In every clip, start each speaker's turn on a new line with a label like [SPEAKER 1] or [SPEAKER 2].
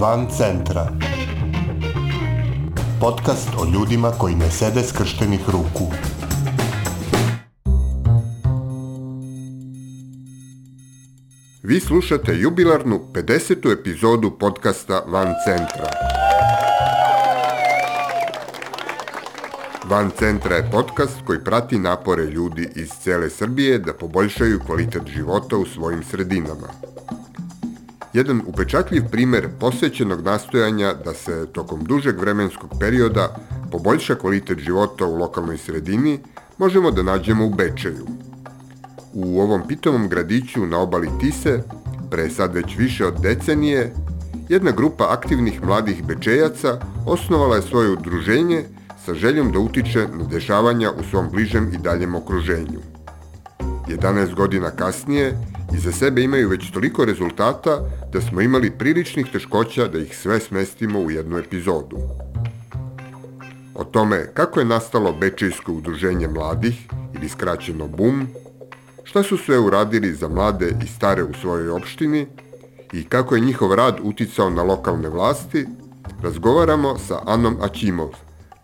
[SPEAKER 1] Van centra. Podcast o ljudima koji ne sede skrštenih ruku. Vi slušate jubilarnu 50. epizodu podcasta Van centra. Van centra je podcast koji prati napore ljudi iz cele Srbije da poboljšaju kvalitet života u svojim sredinama. Jedan upečatljiv primer posvećenog nastojanja da se tokom dužeg vremenskog perioda poboljša kvalitet života u lokalnoj sredini možemo da nađemo u Bečeju. U ovom pitomom gradiću na obali Tise, pre sad već više od decenije, jedna grupa aktivnih mladih bečejaca osnovala je svoje udruženje sa željom da utiče na dešavanja u svom bližem i daljem okruženju. 11 godina kasnije iza sebe imaju već toliko rezultata da smo imali priličnih teškoća da ih sve smestimo u jednu epizodu. O tome kako je nastalo Bečejsko udruženje mladih ili skraćeno BUM, šta su sve uradili za mlade i stare u svojoj opštini i kako je njihov rad uticao na lokalne vlasti, razgovaramo sa Anom Aćimov,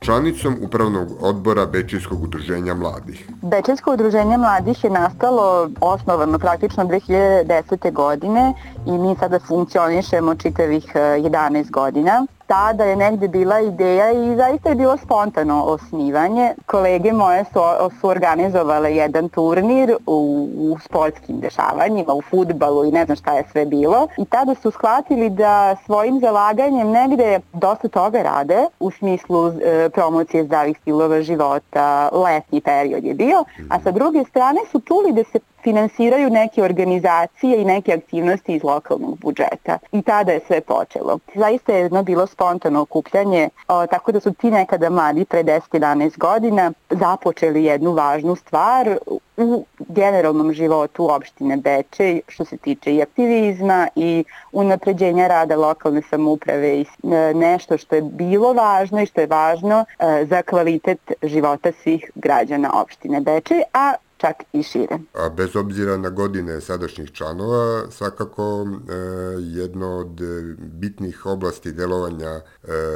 [SPEAKER 1] članicom Upravnog odbora Bečijskog udruženja mladih.
[SPEAKER 2] Bečijsko udruženje mladih je nastalo osnovano praktično 2010. godine i mi sada funkcionišemo čitavih 11 eh, godina tada je negde bila ideja i zaista je bilo spontano osnivanje. Kolege moje su, su organizovale jedan turnir u, u sportskim dešavanjima, u futbalu i ne znam šta je sve bilo. I tada su shvatili da svojim zalaganjem negde dosta toga rade u smislu e, promocije zdravih stilova života, letnji period je bio, a sa druge strane su čuli da se finansiraju neke organizacije i neke aktivnosti iz lokalnog budžeta. I tada je sve počelo. Zaista je jedno bilo spontano okupljanje, o, tako da su ti nekada mladi pre 10-11 godina započeli jednu važnu stvar u generalnom životu opštine Bečej što se tiče i aktivizma i unapređenja rada lokalne samouprave i e, nešto što je bilo važno i što je važno e, za kvalitet života svih građana opštine Bečej, a čak i šire.
[SPEAKER 1] A bez obzira na godine sadašnjih članova, svakako e, jedno od bitnih oblasti delovanja e,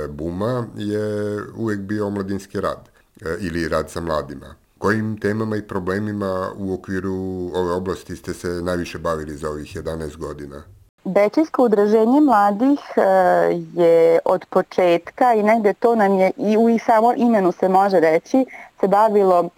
[SPEAKER 1] BUMA je uvek bio omladinski rad e, ili rad sa mladima. Kojim temama i problemima u okviru ove oblasti ste se najviše bavili za ovih 11 godina?
[SPEAKER 2] Bečijsko udraženje mladih e, je od početka i negde to nam je i u i samo imenu se može reći se bavilo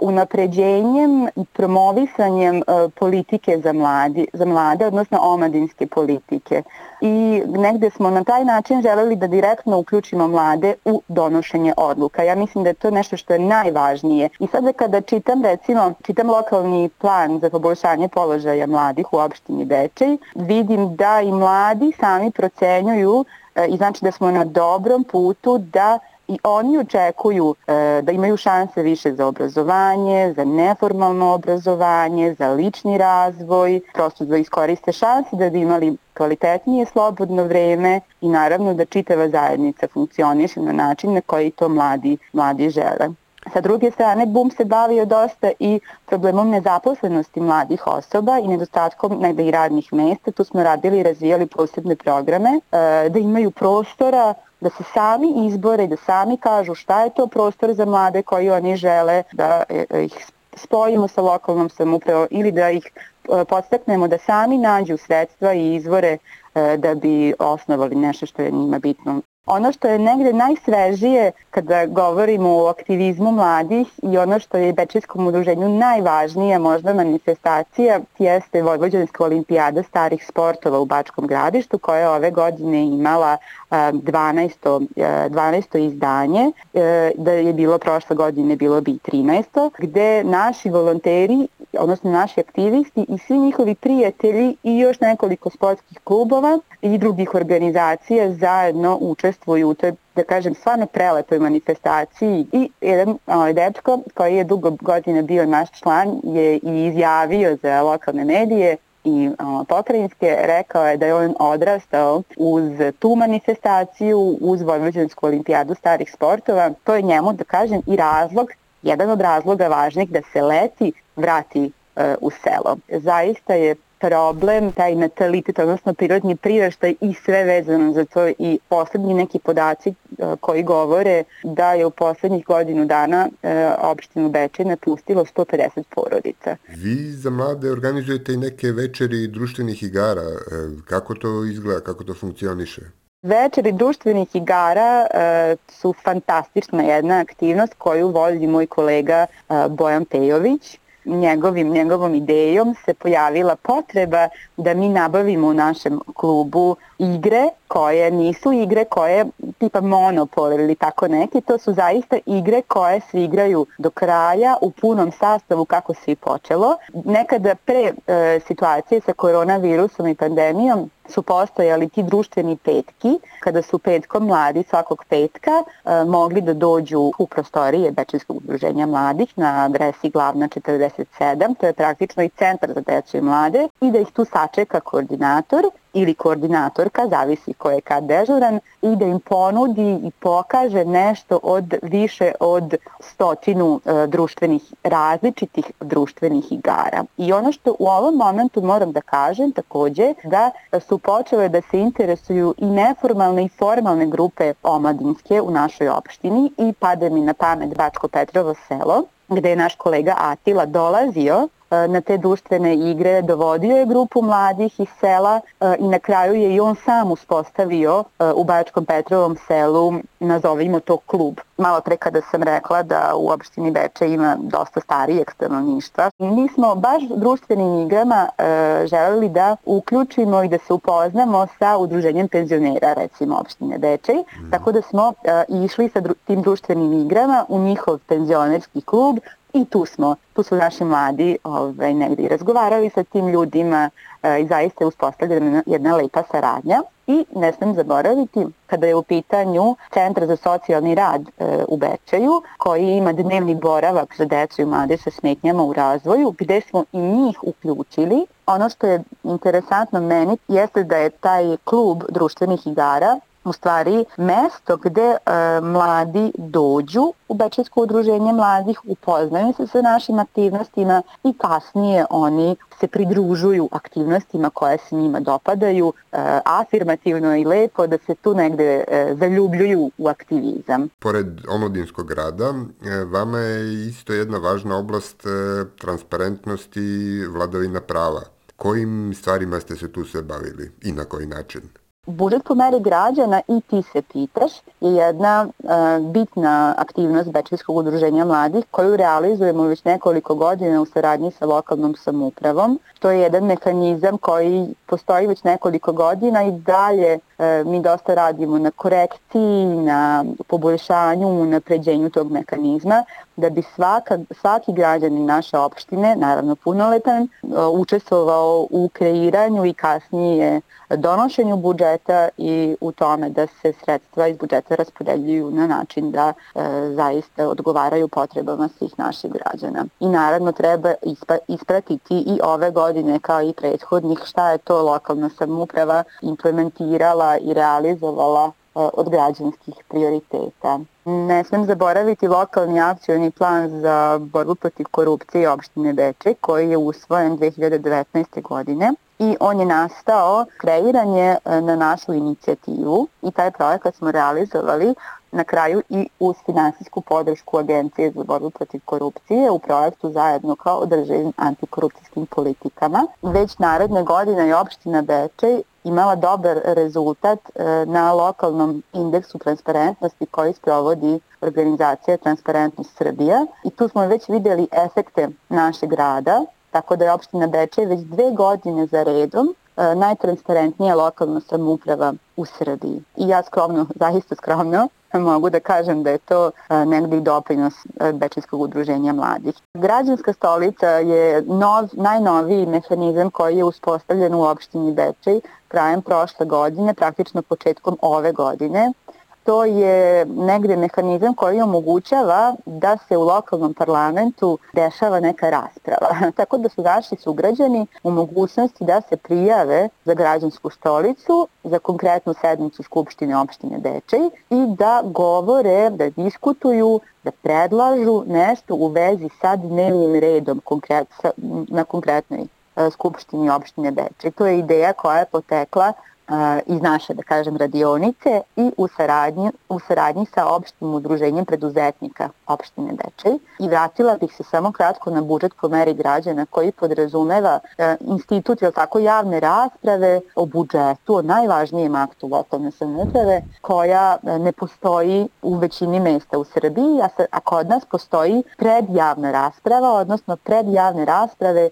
[SPEAKER 2] unapređenjem i promovisanjem uh, politike za, mladi, za mlade, odnosno omladinske politike. I negde smo na taj način želeli da direktno uključimo mlade u donošenje odluka. Ja mislim da je to nešto što je najvažnije. I sada kada čitam, recimo, čitam lokalni plan za poboljšanje položaja mladih u opštini Bečej, vidim da i mladi sami procenjuju uh, i znači da smo na dobrom putu da i oni očekuju e, da imaju šanse više za obrazovanje, za neformalno obrazovanje, za lični razvoj, prosto da iskoriste šanse da bi imali kvalitetnije slobodno vreme i naravno da čitava zajednica funkcioniše na način na koji to mladi, mladi žele. Sa druge strane, BUM se bavio dosta i problemom nezaposlenosti mladih osoba i nedostatkom negde i radnih mesta. Tu smo radili i razvijali posebne programe, e, da imaju prostora da se sami izbore da sami kažu šta je to prostor za mlade koji oni žele da e, e, ih spojimo sa lokalnom samoupravom ili da ih e, podstaknemo da sami nađu sredstva i izvore da bi osnovali nešto što je njima bitno Ono što je negde najsvežije kada govorimo o aktivizmu mladih i ono što je Bečijskom udruženju najvažnija možda manifestacija jeste Vojvođanska olimpijada starih sportova u Bačkom gradištu koja je ove godine imala 12. 12. izdanje, e, da je bilo prošle godine bilo bi 13. gde naši volonteri odnosno naši aktivisti i svi njihovi prijatelji i još nekoliko sportskih klubova i drugih organizacija zajedno učestvuju u toj da kažem, stvarno prelepoj manifestaciji i jedan ovaj, dečko koji je dugo godina bio naš član je i izjavio za lokalne medije i o, pokrajinske rekao je da je on odrastao uz tu manifestaciju, uz Vojvođansku olimpijadu starih sportova. To je njemu, da kažem, i razlog, jedan od razloga važnih da se leti vrati e, u selo. Zaista je problem, taj natalitet, odnosno prirodni priraštaj i sve vezano za to i poslednji neki podaci koji govore da je u poslednjih godinu dana opštinu Bečej napustilo 150 porodica.
[SPEAKER 1] Vi za mlade organizujete i neke večeri društvenih igara. Kako to izgleda, kako to funkcioniše?
[SPEAKER 2] Večeri društvenih igara e, su fantastična jedna aktivnost koju vodi moj kolega e, Bojan Pejović njegovim, njegovom idejom se pojavila potreba da mi nabavimo u našem klubu igre koje nisu igre koje tipa monopol ili tako neki, to su zaista igre koje se igraju do kraja u punom sastavu kako se i počelo. Nekada pre e, situacije sa koronavirusom i pandemijom su postojali ti društveni petki, kada su petkom mladi svakog petka e, mogli da dođu u prostorije Bečinskog udruženja mladih na adresi glavna 47, to je praktično i centar za decu i mlade, i da ih tu sačeka koordinator ili koordinatorka, zavisi ko je kad dežuran, i da im ponudi i pokaže nešto od više od stotinu e, društvenih, različitih društvenih igara. I ono što u ovom momentu moram da kažem takođe da su počele da se interesuju i neformalne i formalne grupe omladinske u našoj opštini i pade mi na pamet Bačko Petrovo selo, gde je naš kolega Atila dolazio na te društvene igre, dovodio je grupu mladih iz sela e, i na kraju je i on sam uspostavio e, u Bajačkom Petrovom selu, nazovimo to klub. Malo pre kada sam rekla da u opštini Beče ima dosta starijeg stanovništva, mi smo baš društvenim igrama želeli da uključimo i da se upoznamo sa udruženjem penzionera, recimo opštine Bečej, mm. tako da smo išli sa tim društvenim igrama u njihov penzionerski klub, I tu smo, tu su naši mladi ovaj, negdje razgovarali sa tim ljudima e, i zaista je uspostavljena jedna lepa saradnja. I ne smem zaboraviti, kada je u pitanju Centar za socijalni rad e, u Bečeju, koji ima dnevni boravak za decu i mlade sa smetnjama u razvoju, gde smo i njih uključili. Ono što je interesantno meni jeste da je taj klub društvenih igara u stvari mesto gde e, mladi dođu u Bečejsko udruženje mladih, upoznaju se sa našim aktivnostima i kasnije oni se pridružuju aktivnostima koje se njima dopadaju, e, afirmativno i lepo da se tu negde e, zaljubljuju u aktivizam.
[SPEAKER 1] Pored omladinskog rada, e, vama je isto jedna važna oblast e, transparentnosti i vladavina prava. Kojim stvarima ste se tu sve bavili i na koji način?
[SPEAKER 2] Budžet po meri građana i ti se pitaš je jedna uh, bitna aktivnost Bečijskog udruženja mladih koju realizujemo već nekoliko godina u saradnji sa lokalnom samupravom. To je jedan mehanizam koji postoji već nekoliko godina i dalje uh, mi dosta radimo na korekciji, na poboljšanju, napređenju tog mehanizma da bi svaka, svaki građanin naše opštine, naravno punoletan, učestvovao u kreiranju i kasnije donošenju budžeta i u tome da se sredstva iz budžeta raspodeljuju na način da e, zaista odgovaraju potrebama svih naših građana. I naravno treba ispratiti i ove godine kao i prethodnih šta je to lokalna samuprava implementirala i realizovala od građanskih prioriteta. Ne smem zaboraviti lokalni akcijni plan za borbu protiv korupcije opštine Bečej koji je usvojen 2019. godine i on je nastao, kreiran je e, na našu inicijativu i taj projekat smo realizovali na kraju i uz finansijsku podršku Agencije za borbu protiv korupcije u projektu zajedno kao održivim antikorupcijskim politikama. Već naredne godine je opština Bečej imala dobar rezultat e, na lokalnom indeksu transparentnosti koji sprovodi organizacija Transparentnost Srbija. I tu smo već videli efekte našeg rada, tako da je opština Bečej već dve godine za redom najtransparentnija lokalna samouprava u Srbiji. I ja skromno, zaista skromno, mogu da kažem da je to negde i doprinos Bečijskog udruženja mladih. Građanska stolica je nov, najnoviji mehanizam koji je uspostavljen u opštini Bečej krajem prošle godine, praktično početkom ove godine to je negde mehanizam koji omogućava da se u lokalnom parlamentu dešava neka rasprava. Tako da su naši sugrađani u mogućnosti da se prijave za građansku stolicu, za konkretnu sednicu Skupštine opštine Dečej i da govore, da diskutuju, da predlažu nešto u vezi sa dnevnim redom konkret, sa, na konkretnoj Skupštini opštine Beče. To je ideja koja je potekla iz naše, da kažem, radionice i u saradnji, u saradnji sa opštim udruženjem preduzetnika opštine Bečej. I vratila bih se samo kratko na budžet po meri građana koji podrazumeva e, institut, jel tako, javne rasprave o budžetu, o najvažnijem aktu lokalne samouprave, koja e, ne postoji u većini mesta u Srbiji, a, sa, a kod nas postoji predjavna rasprava, odnosno predjavne rasprave e,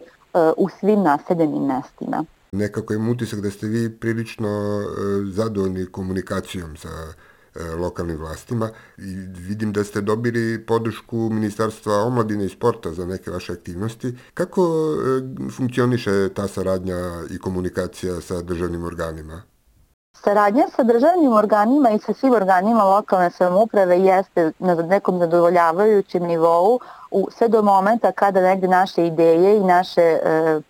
[SPEAKER 2] u svim naseljenim mestima
[SPEAKER 1] nekako imam utisak da ste vi prilično e, zadovoljni komunikacijom sa e, lokalnim vlastima i vidim da ste dobili podršku Ministarstva omladine i sporta za neke vaše aktivnosti. Kako e, funkcioniše ta saradnja i komunikacija sa državnim organima?
[SPEAKER 2] Saradnja sa državnim organima i sa svim organima lokalne samouprave jeste na nekom zadovoljavajućem nivou, u, sve do momenta kada negde naše ideje i naše e,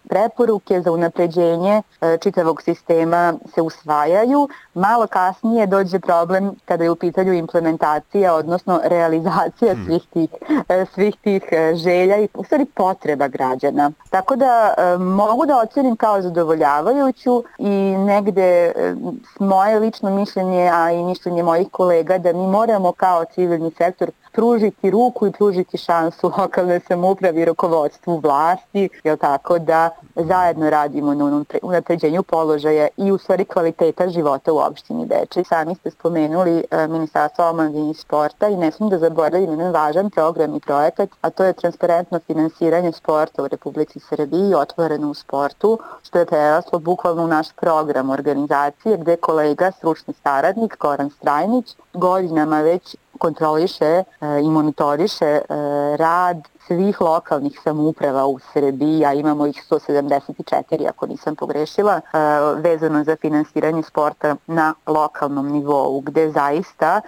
[SPEAKER 2] preporuke za unapređenje e, čitavog sistema se usvajaju. Malo kasnije dođe problem kada je u pitanju implementacija, odnosno realizacija hmm. svih tih, e, svih tih e, želja i u stvari potreba građana. Tako da e, mogu da ocenim kao zadovoljavajuću i negde e, moje lično mišljenje, a i mišljenje mojih kolega da mi moramo kao civilni sektor pružiti ruku i pružiti šansu lokalne samoupravi rukovodstvu vlasti, jel tako, da zajedno radimo na unapređenju položaja i u stvari kvaliteta života u opštini Bečej. Sami ste spomenuli e, Ministarstvo omladine i sporta i ne smijem da zaboravim jedan važan program i projekat, a to je transparentno finansiranje sporta u Republici Srbiji, otvoreno u sportu, što je preraslo bukvalno u naš program organizacije gde kolega, stručni saradnik Koran Strajnić, godinama već kontroliše e, i monitoriše e, rad svih lokalnih samouprava u Srbiji, a imamo ih 174 ako nisam pogrešila, e, vezano za finansiranje sporta na lokalnom nivou, gde zaista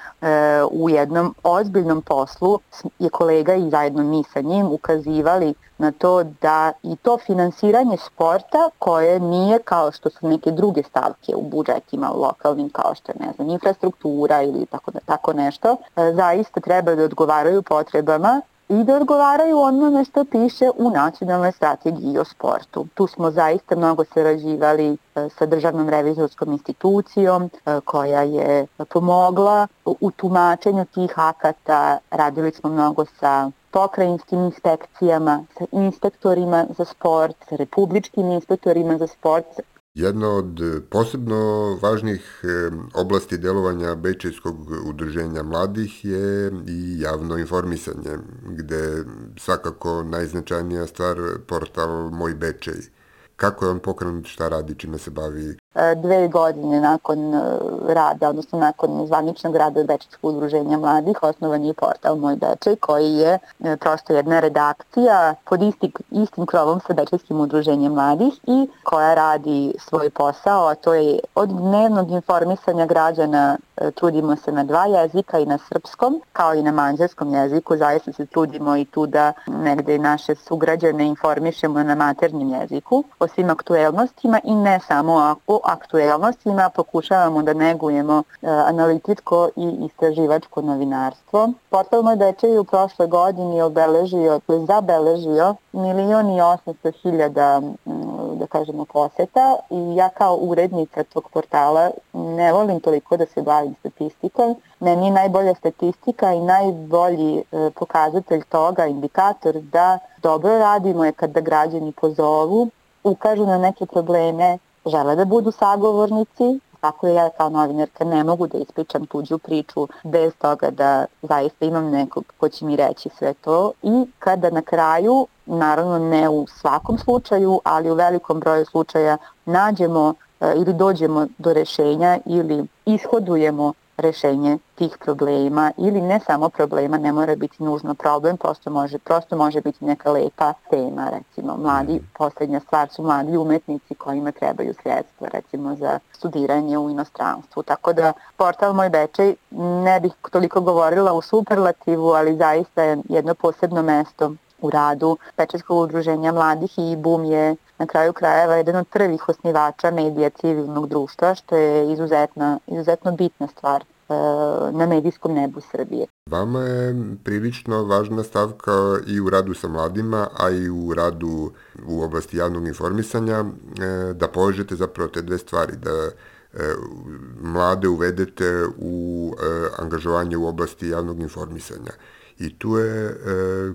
[SPEAKER 2] u jednom ozbiljnom poslu je kolega i zajedno mi sa njim ukazivali na to da i to finansiranje sporta koje nije kao što su neke druge stavke u budžetima lokalnim kao što je ne znam, infrastruktura ili tako, tako nešto, e, zaista treba da odgovaraju potrebama i da odgovaraju onome što piše u nacionalnoj strategiji o sportu. Tu smo zaista mnogo sarađivali e, sa državnom revizorskom institucijom e, koja je pomogla u tumačenju tih akata. Radili smo mnogo sa pokrajinskim inspekcijama, sa inspektorima za sport, sa republičkim inspektorima za sport.
[SPEAKER 1] Jedna od posebno važnih oblasti delovanja Bečejskog udruženja mladih je i javno informisanje, gde svakako najznačajnija stvar portal Moj Bečej. Kako je on pokrenut, šta radi, čime se bavi?
[SPEAKER 2] Dve godine nakon e, rada, odnosno nakon zvaničnog rada Bečejskog udruženja mladih, osnovan je portal Moj Bečej, koji je e, prosto jedna redakcija pod istim, istim krovom sa Bečejskim udruženjem mladih i koja radi svoj posao, a to je od dnevnog informisanja građana trudimo se na dva jezika i na srpskom, kao i na manđarskom jeziku, zaista se trudimo i tu da negde naše sugrađane informišemo na maternjem jeziku o svim aktuelnostima i ne samo o aktuelnostima pokušavamo da negujemo e, analitičko i istraživačko novinarstvo. Portal Moj je u prošloj godini obeležio, zabeležio milion i 800 hiljada da kažemo poseta i ja kao urednica tog portala ne volim toliko da se bavim statistikom. Meni je najbolja statistika i najbolji e, pokazatelj toga, indikator da dobro radimo je kada građani pozovu, ukažu na neke probleme, žele da budu sagovornici, tako ja kao novinarka ne mogu da ispričam tuđu priču bez toga da zaista imam nekog ko će mi reći sve to. I kada na kraju, naravno ne u svakom slučaju, ali u velikom broju slučaja nađemo e, ili dođemo do rešenja ili ishodujemo rešenje tih problema ili ne samo problema, ne mora biti nužno problem, prosto može, prosto može biti neka lepa tema, recimo mladi, mhm. poslednja stvar su mladi umetnici kojima trebaju sredstva, recimo za studiranje u inostranstvu. Tako da portal Moj Bečej ne bih toliko govorila u superlativu, ali zaista je jedno posebno mesto u radu Pečarskog udruženja mladih i BUM je na kraju krajeva jedan od prvih osnivača medija civilnog društva, što je izuzetno, izuzetno bitna stvar na medijskom nebu Srbije.
[SPEAKER 1] Vama je prilično važna stavka i u radu sa mladima, a i u radu u oblasti javnog informisanja e, da povežete zapravo te dve stvari, da e, mlade uvedete u angažovanje u oblasti javnog informisanja i tu je e,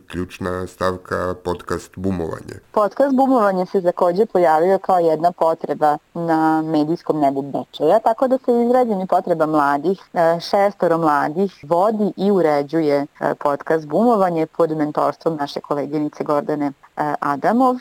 [SPEAKER 1] ključna stavka podcast Bumovanje.
[SPEAKER 2] Podcast Bumovanje se takođe pojavio kao jedna potreba na medijskom nebu Bečeja, tako da se izrađeni potreba mladih, e, šestoro mladih, vodi i uređuje e, podcast Bumovanje pod mentorstvom naše koleginice Gordane Adamov.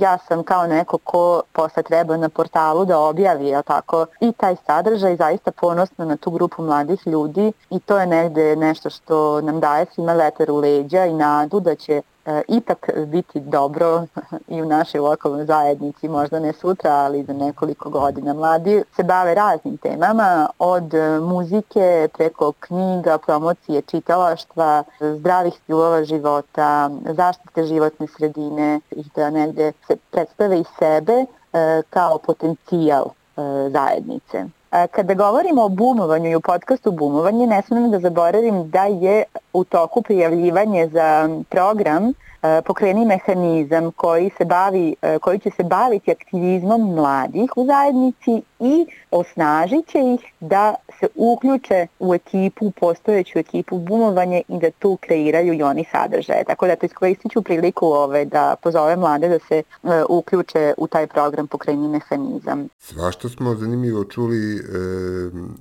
[SPEAKER 2] Ja sam kao neko ko posle treba na portalu da objavi jel tako, i taj sadržaj zaista ponosna na tu grupu mladih ljudi i to je negde nešto što nam daje svima leter u leđa i nadu da će e, ipak biti dobro i u našoj lokalnoj zajednici, možda ne sutra, ali za nekoliko godina. Mladi se bave raznim temama, od muzike preko knjiga, promocije čitalaštva, zdravih stilova života, zaštite životne sredine i da negde se predstave i sebe e, kao potencijal e, zajednice. E, kada govorimo o bumovanju i u podcastu Bumovanje, ne smem da zaboravim da je u toku prijavljivanje za program E, pokreni mehanizam koji se bavi, e, koji će se baviti aktivizmom mladih u zajednici i osnažit će ih da se uključe u ekipu, postojeću ekipu bumovanje i da tu kreiraju i oni sadržaje. Tako da to iskoristit ću priliku ove, da pozove mlade da se uh, uključe u taj program pokreni mehanizam.
[SPEAKER 1] Svašta smo zanimljivo čuli e,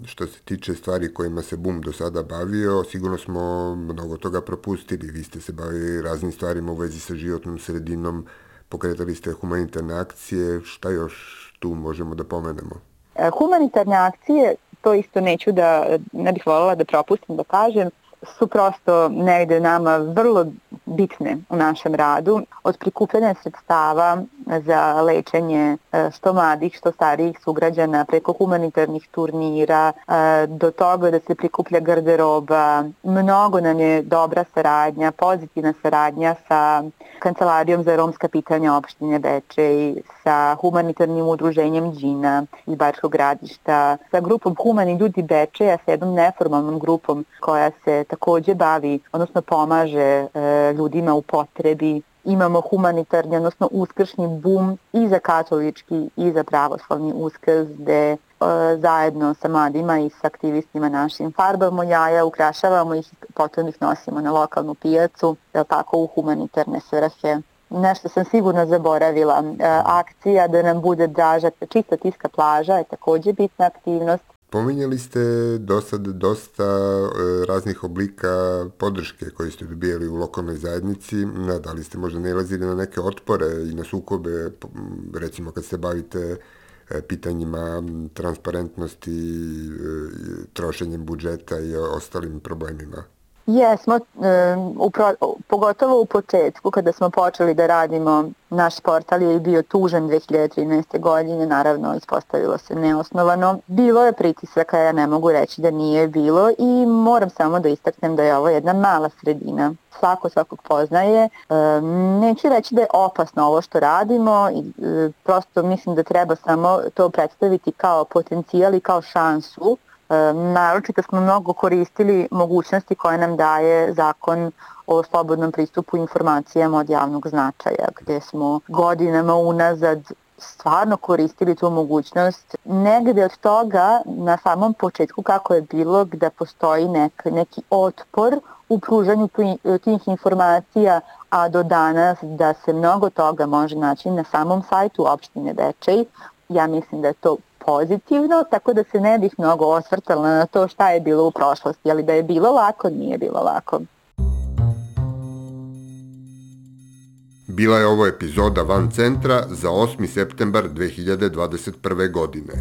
[SPEAKER 1] što se tiče stvari kojima se BUM do sada bavio, sigurno smo mnogo toga propustili. Vi ste se bavili raznim stvarima u vezi sa životnom sredinom, pokretali ste humanitarne akcije, šta još tu možemo da pomenemo?
[SPEAKER 2] E, humanitarne akcije, to isto neću da, ne bih voljela da propustim da kažem, su prosto negde nama vrlo bitne u našem radu, od prikupljanja sredstava za lečenje e, što mladih, što starijih sugrađana preko humanitarnih turnira, e, do toga da se prikuplja garderoba. Mnogo nam je dobra saradnja, pozitivna saradnja sa Kancelarijom za romska pitanja opštine Bečej, sa humanitarnim udruženjem Đina iz Bačkog gradišta, sa grupom Humani ljudi Bečeja, sa jednom neformalnom grupom koja se takođe bavi, odnosno pomaže e, ljudima u potrebi. Imamo humanitarni, odnosno uskršnji bum i za katolički i za pravoslavni uskrs gde e, zajedno sa mladima i sa aktivistima našim farbamo jaja, ukrašavamo ih potom ih nosimo na lokalnu pijacu, je tako u humanitarne svrhe nešto sam sigurno zaboravila. E, akcija da nam bude draža, čista tiska plaža je takođe bitna aktivnost.
[SPEAKER 1] Pominjali ste do sad dosta e, raznih oblika podrške koje ste dobijali u lokalnoj zajednici. Da li ste možda nalazili na neke otpore i na sukobe, recimo kad se bavite e, pitanjima transparentnosti, trošenjem budžeta i ostalim problemima?
[SPEAKER 2] Jesmo, u pro, pogotovo u početku kada smo počeli da radimo, naš portal je bio tužen 2013. godine, naravno ispostavilo se neosnovano. Bilo je pritisaka, ja ne mogu reći da nije bilo i moram samo da istaknem da je ovo jedna mala sredina. Svako svakog poznaje. Neću reći da je opasno ovo što radimo, i prosto mislim da treba samo to predstaviti kao potencijal i kao šansu E, naročito smo mnogo koristili mogućnosti koje nam daje zakon o slobodnom pristupu informacijama od javnog značaja, gde smo godinama unazad stvarno koristili tu mogućnost. Negde od toga, na samom početku kako je bilo, gde postoji nek, neki otpor u pružanju tih informacija, a do danas da se mnogo toga može naći na samom sajtu opštine Bečej, ja mislim da je to pozitivno, tako da se ne bih mnogo osvrtala na to šta je bilo u prošlosti, ali da je bilo lako, nije bilo lako.
[SPEAKER 1] Bila je ovo epizoda Van Centra za 8. septembar 2021. godine.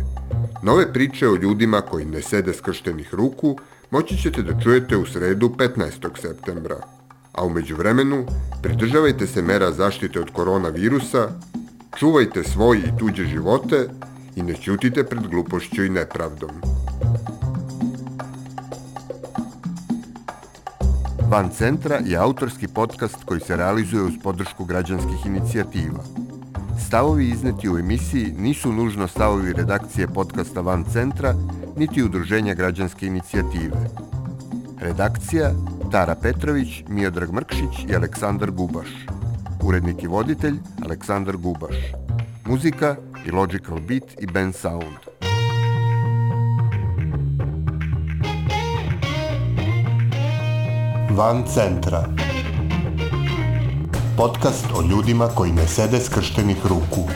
[SPEAKER 1] Nove priče o ljudima koji ne sede skrštenih ruku moći ćete da čujete u sredu 15. septembra. A umeđu vremenu, pridržavajte se mera zaštite od koronavirusa, čuvajte svoje i tuđe živote i ne ćutite pred glupošću i nepravdom. Van Centra je autorski podcast koji se realizuje uz podršku građanskih inicijativa. Stavovi izneti u emisiji nisu nužno stavovi redakcije podcasta Van Centra, niti udruženja građanske inicijative. Redakcija Tara Petrović, Miodrag Mrkšić i Aleksandar Gubaš. Urednik i voditelj Aleksandar Gubaš. Muzika i Logical Beat i Ben Sound.
[SPEAKER 3] Van centra. Podcast o ljudima koji ne sede skrštenih ruku.